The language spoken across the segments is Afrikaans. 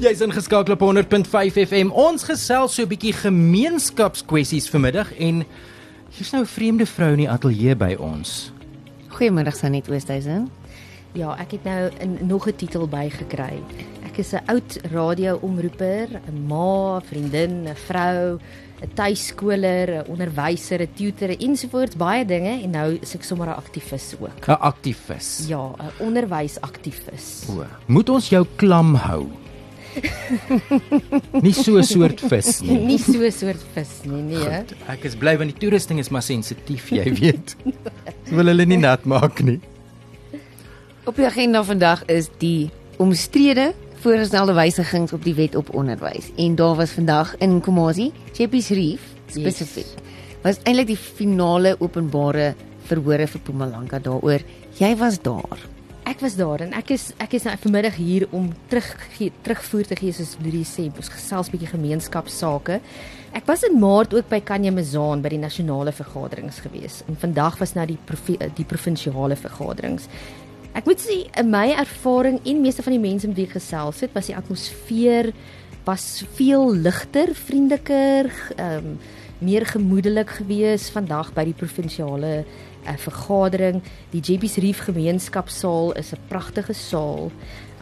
Jy's ingeskakel op 100.5 FM. Ons gesels so 'n bietjie gemeenskapskwessies vanmiddag en hier's nou 'n vreemde vrou in die ateljee by ons. Goeiemiddag Sanet Oosthuizen. Ja, ek het nou 'n nog 'n titel bygekry. Ek is 'n oud radio-omroeper, 'n ma, vriendin, 'n vrou, 'n tuiskoler, 'n onderwyser, 'n tutor ensovoorts, baie dinge en nou is ek sommer 'n aktivis ook. 'n Aktivis. Ja, 'n onderwysaktivis. O, moet ons jou klam hou? nie so 'n soort vis nie. Nie so 'n soort vis nie, nee. Goed, ek is bly want die toerusting is maar sensitief, jy weet. Ek wil hulle nie nat maak nie. Op die agenda vandag is die omstrede voorgestelde wysigings op die wet op onderwys. En daar was vandag in Komasi, Cheppies Reef spesifiek. Yes. Was eintlik die finale openbare verhore vir Mpumalanga daaroor. Jy was daar. Ek was daar en ek is ek is nou vanmiddag hier om terug terugvoer te gee soos Lidie sê, ons gesels bietjie gemeenskapsake. Ek was in Maart ook by Kanye Mazaan by die nasionale vergaderings gewees en vandag was nou die die provinsiale vergaderings. Ek moet sê in my ervaring en meeste van die mense met wie ek gesels het, was die atmosfeer was veel ligter, vriendeliker, ehm um, meer gemoedelik gewees vandag by die provinsiale uh, vergadering. Die JB's Reef gemeenskapsaal is 'n pragtige saal.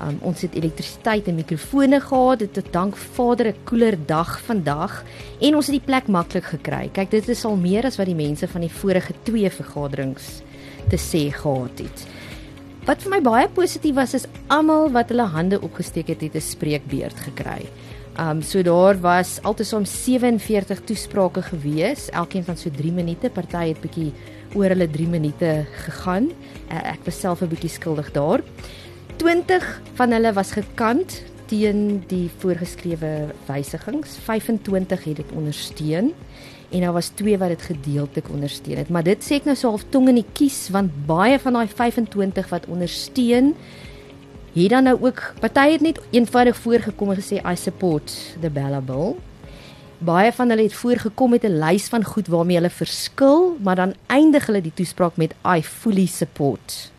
Um, ons het elektrisiteit en mikrofone gehad. Dit het dank Vader 'n koeler dag vandag en ons het die plek maklik gekry. Kyk, dit is al meer as wat die mense van die vorige twee vergaderings te sê gehad het. Wat vir my baie positief was is almal wat hulle hande opgesteek het, het 'n spreekbeurt gekry. Um so daar was altesaam 47 toesprake gewees, elkeen van so 3 minute. Party het bietjie oor hulle 3 minute gegaan. Uh, ek was self 'n bietjie skuldig daar. 20 van hulle was gekant teen die voorgeskrewe wysigings. 25 het dit ondersteun en daar was twee wat dit gedeeltelik ondersteun het. Maar dit sê ek nou so half tong in die kies want baie van daai 25 wat ondersteun het dan nou ook party het net eenvoudig voorgekom en gesê I support the Bella Bill. Baie van hulle het voorgekom met 'n lys van goed waarmee hulle verskil, maar dan eindig hulle die toespraak met I fully support.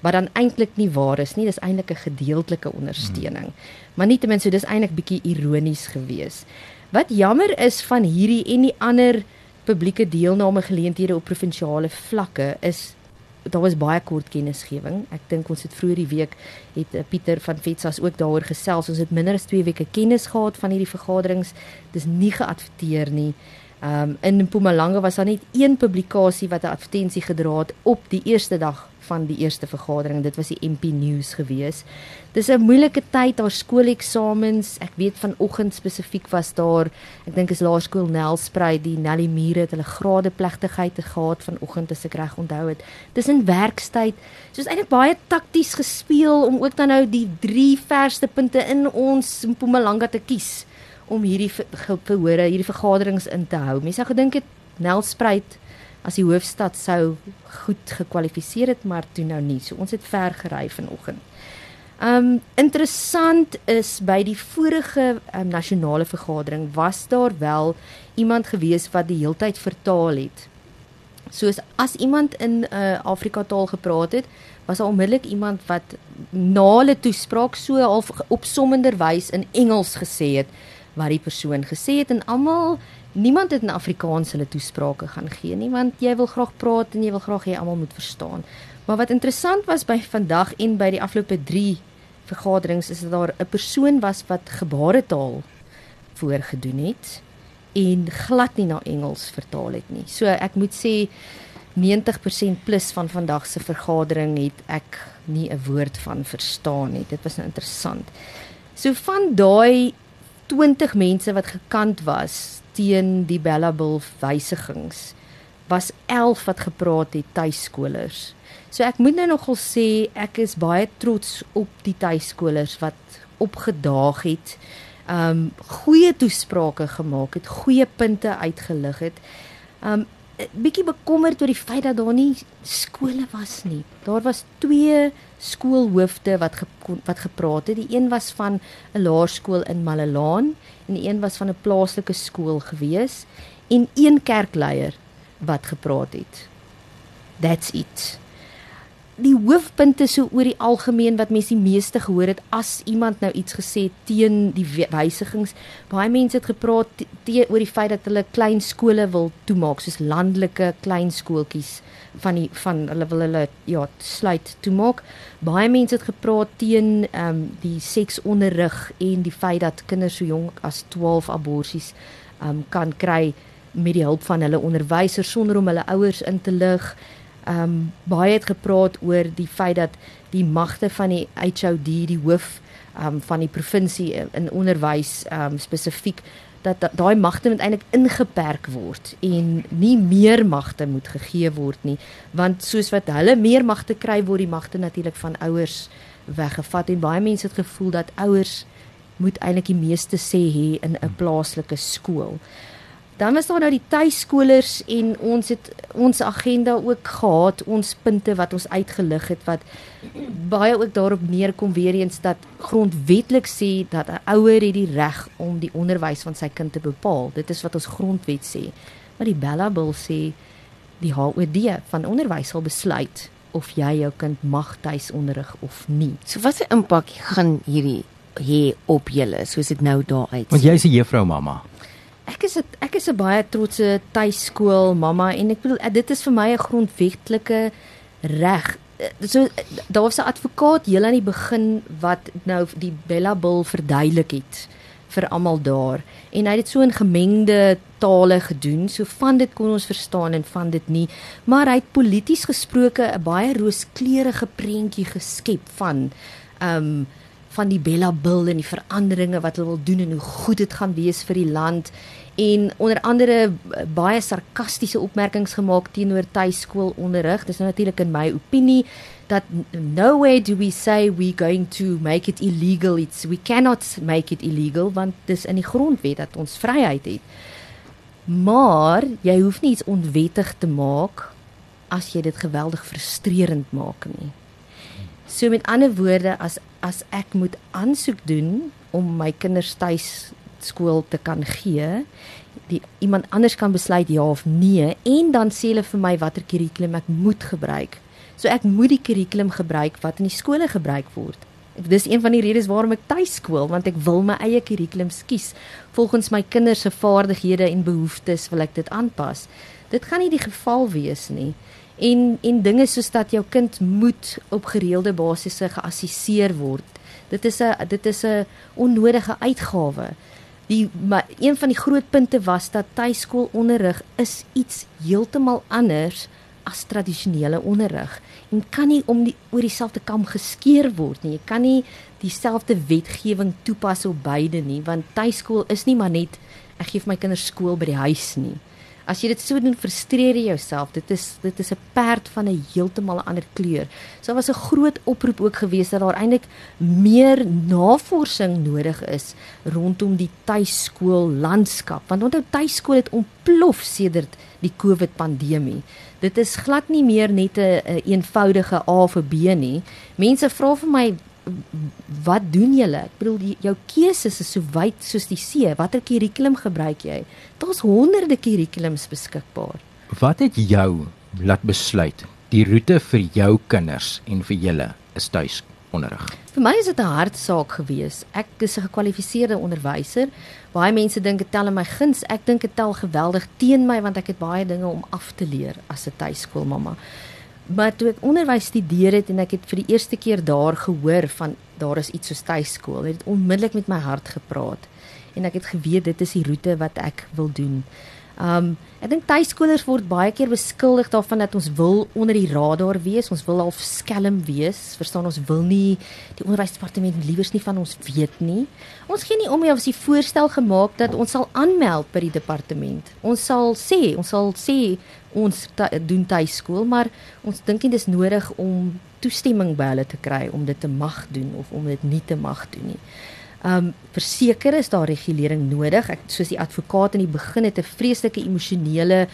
Wat dan eintlik nie waar is nie, dis eintlik 'n gedeeltelike ondersteuning. Hmm. Maar nietemin so dis eintlik bietjie ironies geweest. Wat jammer is van hierdie en die ander publieke deelname geleenthede op provinsiale vlakke is daar was baie kort kennisgewing. Ek dink ons het vroeër die week het uh, Pieter van Vetsas ook daaroor gesels. Ons het minder as 2 weke kennis gehad van hierdie vergaderings. Dis nie geadverteer nie. Um in Mpumalanga was daar net een publikasie wat 'n advertensie gedra het op die eerste dag van die eerste vergadering. Dit was die MP News gewees. Dis 'n moeilike tyd daar skooleksamens. Ek weet vanoggend spesifiek was daar, ek dink is laerskool Nelspruit, die Nelly Mure het hulle grade plegtigheid gehad vanoggend as ek reg onthou het. Dis in werkstyd. Soos eintlik baie takties gespeel om ook dan nou die drie verste punte in ons Mpumalanga te kies om hierdie verhore, hierdie vergaderings in te hou. Mense het gedink dit Nelspruit as die hoofstad sou goed gekwalifiseer het, maar toe nou nie. So ons het ver gery vanoggend. Um interessant is by die vorige um, nasionale vergadering was daar wel iemand gewees wat die heeltyd vertaal het. Soos as iemand in 'n uh, Afrika taal gepraat het, was daar onmiddellik iemand wat na hulle toespraak so half opsommender wys in Engels gesê het wat die persoon gesê het en almal niemand het in Afrikaans hulle toesprake gaan gee nie want jy wil graag praat en jy wil graag hê almal moet verstaan. Maar wat interessant was by vandag en by die afgelope 3 vergaderings is dat daar 'n persoon was wat gebaretaal voorgedoen het en glad nie na Engels vertaal het nie. So ek moet sê 90% plus van vandag se vergadering het ek nie 'n woord van verstaan nie. Dit was nou interessant. So van daai 20 mense wat gekant was teen die Bellabil wysigings was 11 wat gepraat het tuiskolers. So ek moet nou nogal sê ek is baie trots op die tuiskolers wat opgedaag het. Um goeie toesprake gemaak het, goeie punte uitgelig het. Um bietjie bekommerd oor die feit dat daar nie skole was nie. Daar was twee skoolhoofde wat ge, wat gepraat het. Die een was van 'n laerskool in Malelaan en die een was van 'n plaaslike skool gewees en een kerkleier wat gepraat het. That's it. Die hoofpunte so oor die algemeen wat mense die meeste gehoor het as iemand nou iets gesê teen die wysigings. Baie mense het gepraat te, oor die feit dat hulle klein skole wil toemaak soos landelike klein skooltjies van die van hulle wil hulle ja sluit toemaak. Baie mense het gepraat teen ehm um, die seksonderrig en die feit dat kinders so jonk as 12 aborsies ehm um, kan kry met die hulp van hulle onderwysers sonder om hulle ouers in te lig ehm um, baie het gepraat oor die feit dat die magte van die HOD die hoof ehm um, van die provinsie in, in onderwys ehm um, spesifiek dat daai magte moet eintlik ingeperk word en nie meer magte moet gegee word nie want soos wat hulle meer magte kry word die magte natuurlik van ouers weggevat en baie mense het gevoel dat ouers moet eintlik die meeste sê hê in 'n plaaslike skool. Dan was daar nou die tuiskolers en ons het ons agenda ook gehad, ons punte wat ons uitgelig het wat baie ook daarop neerkom weer eens dat grondwetlik sê dat 'n ouer het die reg om die onderwys van sy kind te bepaal. Dit is wat ons grondwet sê. Maar die Bella Bill sê die HOD van onderwys sal besluit of jy jou kind mag tuisonderrig of nie. So wat 'n impak gaan hierdie hê op julle soos dit nou daar uit. Want jy's 'n juffrou mamma. Ek is 'n ek is 'n baie trotse tuiskool mamma en ek bedoel dit is vir my 'n grondwetlike reg. So daar was 'n advokaat heel aan die begin wat nou die Bella Bill verduidelik het vir almal daar en hy het dit so in gemengde tale gedoen. So van dit kon ons verstaan en van dit nie, maar hy het polities gesproke 'n baie rooskleurige prentjie geskep van ehm um, van die Bella Bill en die veranderinge wat hulle wil doen en hoe goed dit gaan wees vir die land en onder andere eh, baie sarkastiese opmerkings gemaak teenoor tuiskoolonderrig. Dis nou natuurlik in my opinie dat no way do we say we going to make it illegal. It's we cannot make it illegal want dis in die grondwet dat ons vryheid het. Maar jy hoef nie iets onwettig te maak as jy dit geweldig frustrerend maak nie. So met ander woorde as as ek moet aansoek doen om my kinders tuis skool te kan gee, die iemand anders kan besluit ja of nee en dan sê hulle vir my watter kurrikulum ek moet gebruik. So ek moet die kurrikulum gebruik wat in die skole gebruik word. Dis een van die redes waarom ek tuis skool want ek wil my eie kurrikulum kies volgens my kinders se vaardighede en behoeftes wil ek dit aanpas. Dit gaan nie die geval wees nie en en dinge soos dat jou kind moet op gereelde basisse geassesseer word. Dit is 'n dit is 'n onnodige uitgawe. Die maar een van die groot punte was dat tuiskoolonderrig is iets heeltemal anders as tradisionele onderrig en kan nie om die oor dieselfde kam geskeer word nie. Jy kan nie dieselfde wetgewing toepas op beide nie want tuiskool is nie maar net ek gee vir my kinders skool by die huis nie. As jy dit so doen, frustreer jy jouself. Dit is dit is 'n perd van 'n heeltemal 'n ander kleur. So was 'n groot oproep ook gewees dat daar eintlik meer navorsing nodig is rondom die tuiskool landskap. Want onthou tuiskool het ontplof sedert die COVID pandemie. Dit is glad nie meer net 'n een eenvoudige A of B nie. Mense vra vir my wat doen julle? Ek bedoel die, jou keuses is so wyd soos die see. Watter kurrikulum gebruik jy? Daar's honderde kurrikulums beskikbaar. Wat het jou laat besluit die roete vir jou kinders en vir julle is tuis onderrig? Vir my is dit 'n hartsaak gewees. Ek is 'n gekwalifiseerde onderwyser. Baie mense dink dit tel in my guns. Ek dink dit tel geweldig teen my want ek het baie dinge om af te leer as 'n tuiskoolmamma. Maar toe ek onderwys studeer het en ek het vir die eerste keer daar gehoor van daar is iets soos tuiskool, het dit onmiddellik met my hart gepraat en ek het geweet dit is die roete wat ek wil doen. Um ek dink tuiskolers word baie keer beskuldig daarvan dat ons wil onder die radar wees, ons wil half skelm wees. Verstaan ons wil nie die onderwysdepartement liewers nie van ons weet nie. Ons gee nie om jy het 'n voorstel gemaak dat ons sal aanmeld by die departement. Ons sal sê, ons sal sê ons doen tuiskool, maar ons dink nie dis nodig om toestemming by hulle te kry om dit te mag doen of om dit nie te mag doen nie. Um verseker is daar regulering nodig. Ek soos die advokaat in die begin het 'n vreeslike emosionele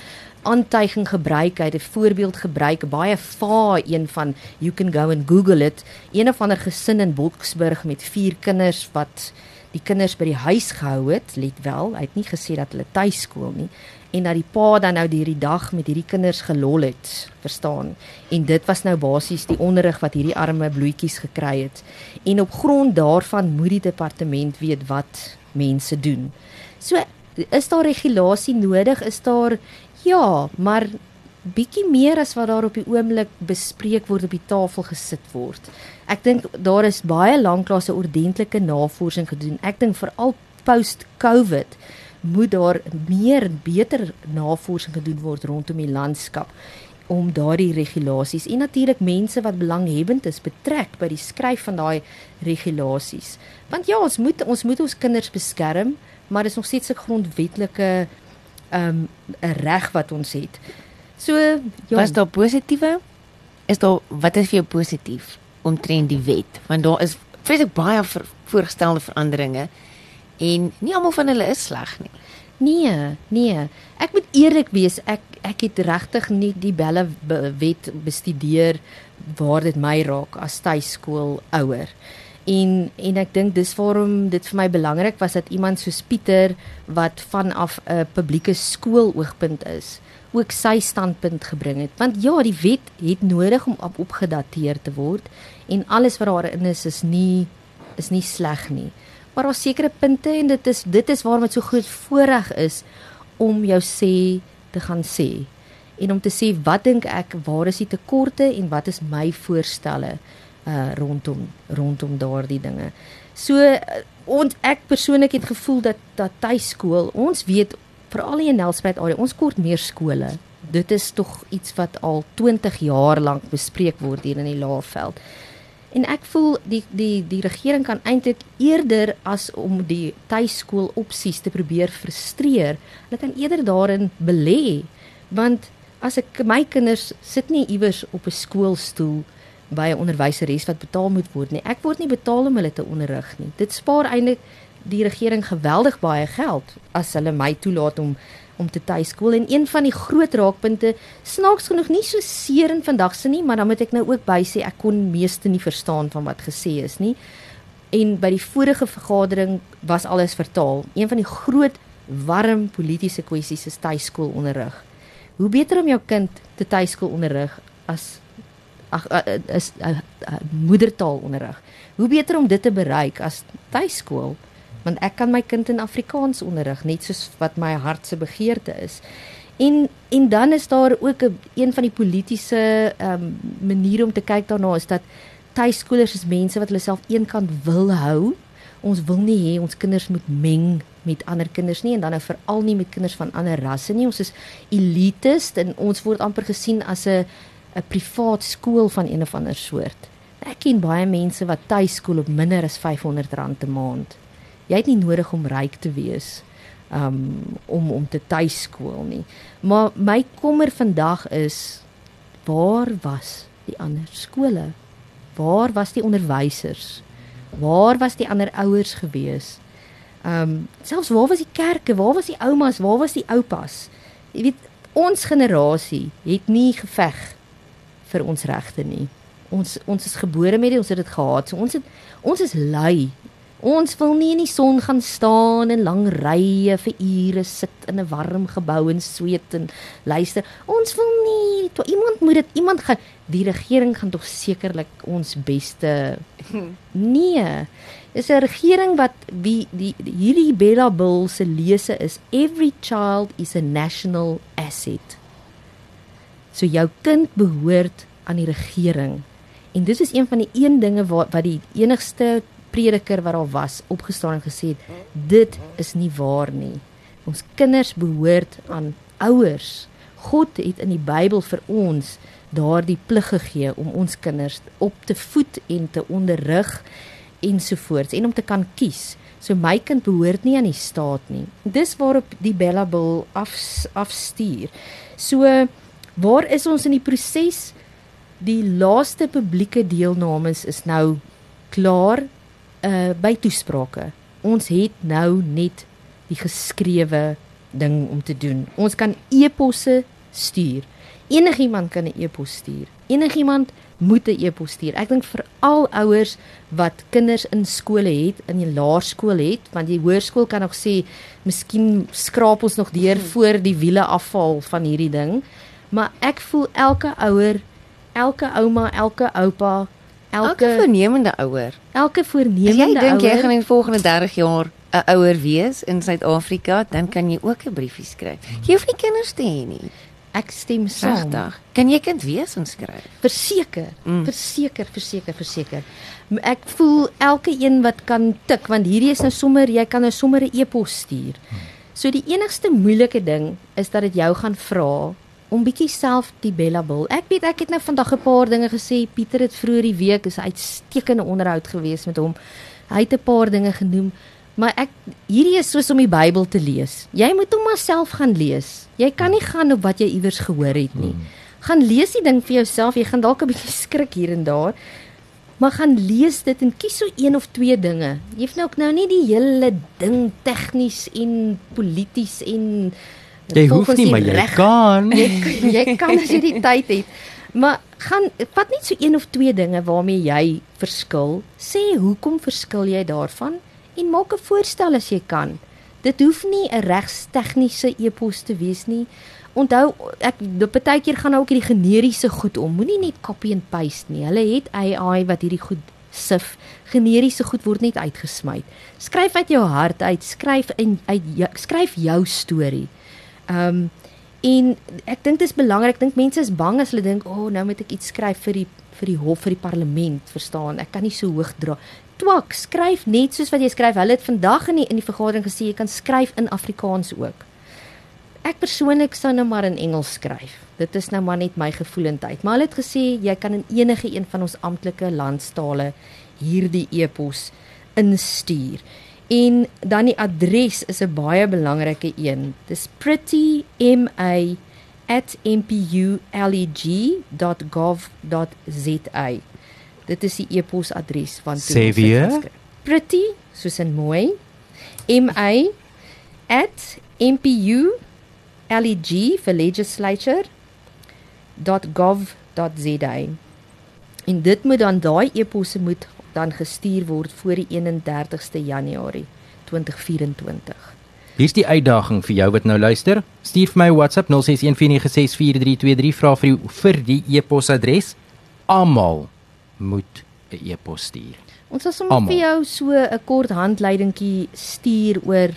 aantuiging gebruik. Hy het 'n voorbeeld gebruik, baie va een van you can go and google it. Een of ander gesin in Boksburg met 4 kinders wat die kinders by die huis gehou het, let wel, hy het nie gesê dat hulle tuiskool nie. En dat die pa dan nou hierdie dag met hierdie kinders gelol het, verstaan? En dit was nou basies die onderrig wat hierdie arme bloetjies gekry het. En op grond daarvan moet die departement weet wat mense doen. So is daar regulasie nodig? Is daar ja, maar bietjie meer as wat daar op die oomblik bespreek word op die tafel gesit word. Ek dink daar is baie lanklaas 'n ordentlike navorsing gedoen. Ek dink veral post-COVID moet daar meer en beter navorsing gedoen word rondom die landskap om daardie regulasies en natuurlik mense wat belanghebbend is betrek by die skryf van daai regulasies. Want ja, ons moet ons moet ons kinders beskerm, maar dis nog steeds 'n grondwetlike ehm um, 'n reg wat ons het. So, ja, was daar positiewe? Is daar wat is vir jou positief omtrent die wet? Want daar is vreeslik baie voorgestelde veranderinge en nie almal van hulle is sleg nie. Nee, nee. Ek moet eerlik wees, ek ek het regtig nie die belle wet bestudeer waar dit my raak as tuiskool ouer. En en ek dink dis waarom dit vir my belangrik was dat iemand soos Pieter wat vanaf 'n publieke skool oogpunt is, ook sy standpunt gebring het. Want ja, die wet het nodig om op opgedateer te word en alles wat daarin is is nie is nie sleg nie. Maar daar sekerre punte en dit is dit is waarom dit so groot voorreg is om jou sê te gaan sê en om te sê wat dink ek waar is die tekorte en wat is my voorstelle uh rondom rondom daardie dinge. So uh, ons ek persoonlik het gevoel dat dat tuiskool ons weet veral in Nelspruit area, ons kort meer skole. Dit is tog iets wat al 20 jaar lank bespreek word hier in die Laagveld. En ek voel die die die regering kan eintlik eerder as om die tuiskool opsies te probeer frustreer, hulle kan eerder daarin belê. Want as ek my kinders sit nie iewers op 'n skoolstoel by 'n onderwyseres wat betaal moet word nie. Ek word nie betaal om hulle te onderrig nie. Dit spaar eintlik die regering geweldig baie geld as hulle my toelaat om om te tuiskool. En een van die groot raakpunte snaaks genoeg nie so seer in vandag se nie maar dan moet ek nou ook by sê ek kon meeste nie verstaan van wat gesê is nie. En by die vorige vergadering was alles vertaal. Een van die groot warm politieke kwessies is tuiskool onderrig hoe beter om jou kind te tuiskool onderrig as ag is moedertaal onderrig hoe beter om dit te bereik as tuiskool want ek kan my kind in Afrikaans onderrig net soos wat my hart se begeerte is. En en dan is daar ook 'n een van die politieke ehm um, maniere om te kyk daarna is dat tuiskoolers is mense wat hulle self eenkant wil hou. Ons wil nie hê ons kinders moet meng met ander kinders nie en dan nou veral nie met kinders van ander rasse nie. Ons is elites en ons word amper gesien as 'n 'n privaat skool van een of ander soort. Ek ken baie mense wat tuiskool op minder as R500 'n maand jy het nie nodig om ryk te wees um om om te tuiskool nie. Maar my kommer vandag is waar was die ander skole? Waar was die onderwysers? Waar was die ander ouers gewees? Um selfs waar was die kerke? Waar was die oumas? Waar was die oupas? Jy weet ons generasie het nie geveg vir ons regte nie. Ons ons is gebore met dit, ons het dit gehad. So ons het ons is lui Ons wil nie in die son gaan staan en lang rye vir ure sit in 'n warm gebou en sweet en luister. Ons wil nie, to, iemand moet dit iemand gaan die regering gaan tog sekerlik ons beste Nee. Dis 'n regering wat wie die, die hierdie Bella Bill se lese is every child is a national asset. So jou kind behoort aan die regering. En dit is een van die een dinge wat wat die enigste prediker wat daar was opgestaan en gesê het dit is nie waar nie. Ons kinders behoort aan ouers. God het in die Bybel vir ons daardie plig gegee om ons kinders op te voed en te onderrig ensovoorts en om te kan kies. So my kind behoort nie aan die staat nie. Dis waarop die Bella Bill af afstuur. So waar is ons in die proses? Die laaste publieke deelnames is nou klaar uh by toesprake. Ons het nou net die geskrewe ding om te doen. Ons kan e-posse stuur. Enigiemand kan 'n e-pos stuur. Enigiemand moet 'n e-pos stuur. Ek dink vir al ouers wat kinders in skole het, in die laerskool het, want die hoërskool kan nog sê, miskien skraap ons nog deur voor die wiele afval van hierdie ding. Maar ek voel elke ouer, elke ouma, elke oupa, Elke elke vernemende ouer. elke As jy voornemende dink jy ouer gaan in die volgende 30 jaar 'n ouer wees in Suid-Afrika, dan kan jy ook 'n briefie skryf. Jy hoef nie kinders te hê nie. ek stem saam. Regtig. Kan jy kind wees en skryf? Verseker, Mm. mm. verseker, verseker, verseker. Ek voel elke een wat kan tik want hierdie is nou sommer jy kan nou sommer 'n e-pos stuur. So die enigste moeilike ding is dat dit jou gaan vra om bietjie self die bellabil. Ek weet ek het nou vandag 'n paar dinge gesê. Pieter het vroeër die week is 'n uitstekende onderhoud gewees met hom. Hy het 'n paar dinge genoem, maar ek hierdie is soos om die Bybel te lees. Jy moet hom maar self gaan lees. Jy kan nie gaan op wat jy iewers gehoor het nie. Gaan lees die ding vir jouself. Jy gaan dalk 'n bietjie skrik hier en daar. Maar gaan lees dit en kies so een of twee dinge. Jy hoef nou ook nou nie die hele ding tegnies en polities en Jy hoef nie, maar jy reg- kan. jy, jy kan as jy die tyd het. Maar gaan vat net so een of twee dinge waarmee jy verskil. Sê hoekom verskil jy daarvan en maak 'n voorstel as jy kan. Dit hoef nie 'n regstegniese e-pos te wees nie. Onthou ek baie keer gaan nou ook hierdie generiese goed om. Moenie net copy and paste nie. Hulle het AI wat hierdie goed sif. Generiese goed word net uitgesmy. Skryf uit jou hart uit, skryf in uit jou, skryf jou storie. Ehm um, en ek dink dit is belangrik. Ek dink mense is bang as hulle dink, "O, oh, nou moet ek iets skryf vir die vir die hof, vir die parlement, verstaan? Ek kan nie so hoog dra." Twak, skryf net soos wat jy skryf. Hulle het vandag in die in die vergadering gesê jy kan skryf in Afrikaans ook. Ek persoonlik sou nou maar in Engels skryf. Dit is nou maar net my gevoelendheid. Maar hulle het gesê jy kan in enige een van ons amptelike landstale hierdie e-pos instuur. En dan die adres is 'n baie belangrike een. Dis prettyma@mpug.gov.za. Dit is die e-posadres van toe skryf. Pretty soos in mooi. ma @mpu leg vir legislature .gov.za. En dit moet dan daai e-posse moet dan gestuur word voor die 31ste Januarie 2024. Hier's die uitdaging vir jou wat nou luister. Stuur vir my WhatsApp 0614964323 vra vir die vir die e-posadres. Almal moet 'n e-pos stuur. Ons sal sommer vir jou so 'n kort handleidingkie stuur oor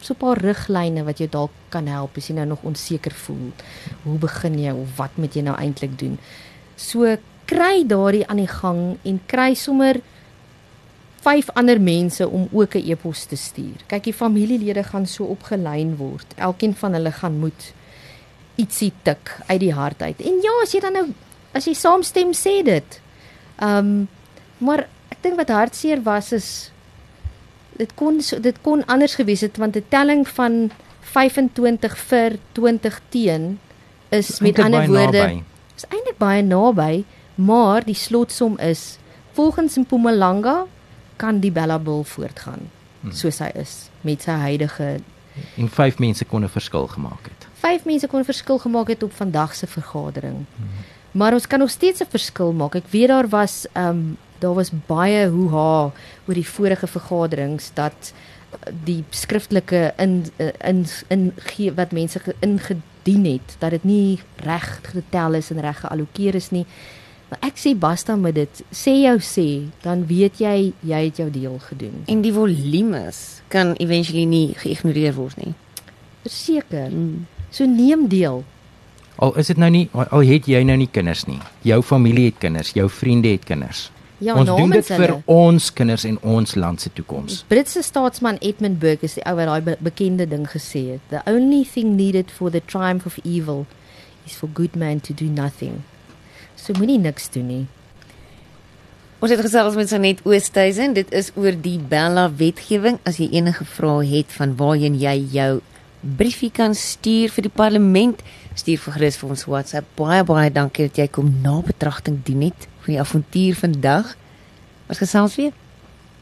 so 'n paar riglyne wat jou dalk kan help as jy nou nog onseker voel. Hoe begin jy of wat moet jy nou eintlik doen? So kry daardie aan die gang en kry sommer vyf ander mense om ook 'n e-pos te stuur. Kyk, die familielede gaan so opgelyn word. Elkeen van hulle gaan moet ietsie tik uit die hart uit. En ja, as jy dan nou as jy saamstem sê dit. Ehm um, maar ek dink wat hartseer was is dit kon so, dit kon anders gewees het want 'n telling van 25 vir 20 teen is met ander woorde naby. is eintlik baie naby, maar die slotsom is volgens Mpumalanga kan die Bellabul voortgaan Hmm. soos hy is met sy huidige En vyf mense kon 'n verskil gemaak het. vyf mense kon 'n verskil gemaak het op vandag se vergadering. Hmm. Maar ons kan nog steeds 'n verskil maak. Ek weet daar was ehm um, daar was baie hoe-ha oor die vorige vergaderings dat die skriftelike in eh, in in gee wat mense ge- ingedien het dat dit nie reg getel is en reg geallokeer is nie. Maar ek sê basta met dit. Sê jou sê, dan weet jy jy het jou deel gedoen. En die volumes kan eventually nie geïgnoreer word nie. Verseker. Mm. So neem deel. Al is dit nou nie al het jy nou nie kinders nie. Jou familie het kinders, jou vriende het kinders. Ja, ons doen dit vir hulle. ons kinders en ons land se toekoms. Britse staatsman Edmund Burke is die ou wat daai be bekende ding gesê het. The only thing needed for the triumph of evil is for good man to do nothing. So moenie niks doen nie. Ons het gesels met Sanet Oosthuizen. Dit is oor die Bella wetgewing. As jy enige vrae het van waarheen jy jou briefie kan stuur vir die parlement, stuur vir gerus vir ons WhatsApp. Baie baie dankie dat jy kom na betragting doen het vir die avontuur vandag. Ons gesels weer.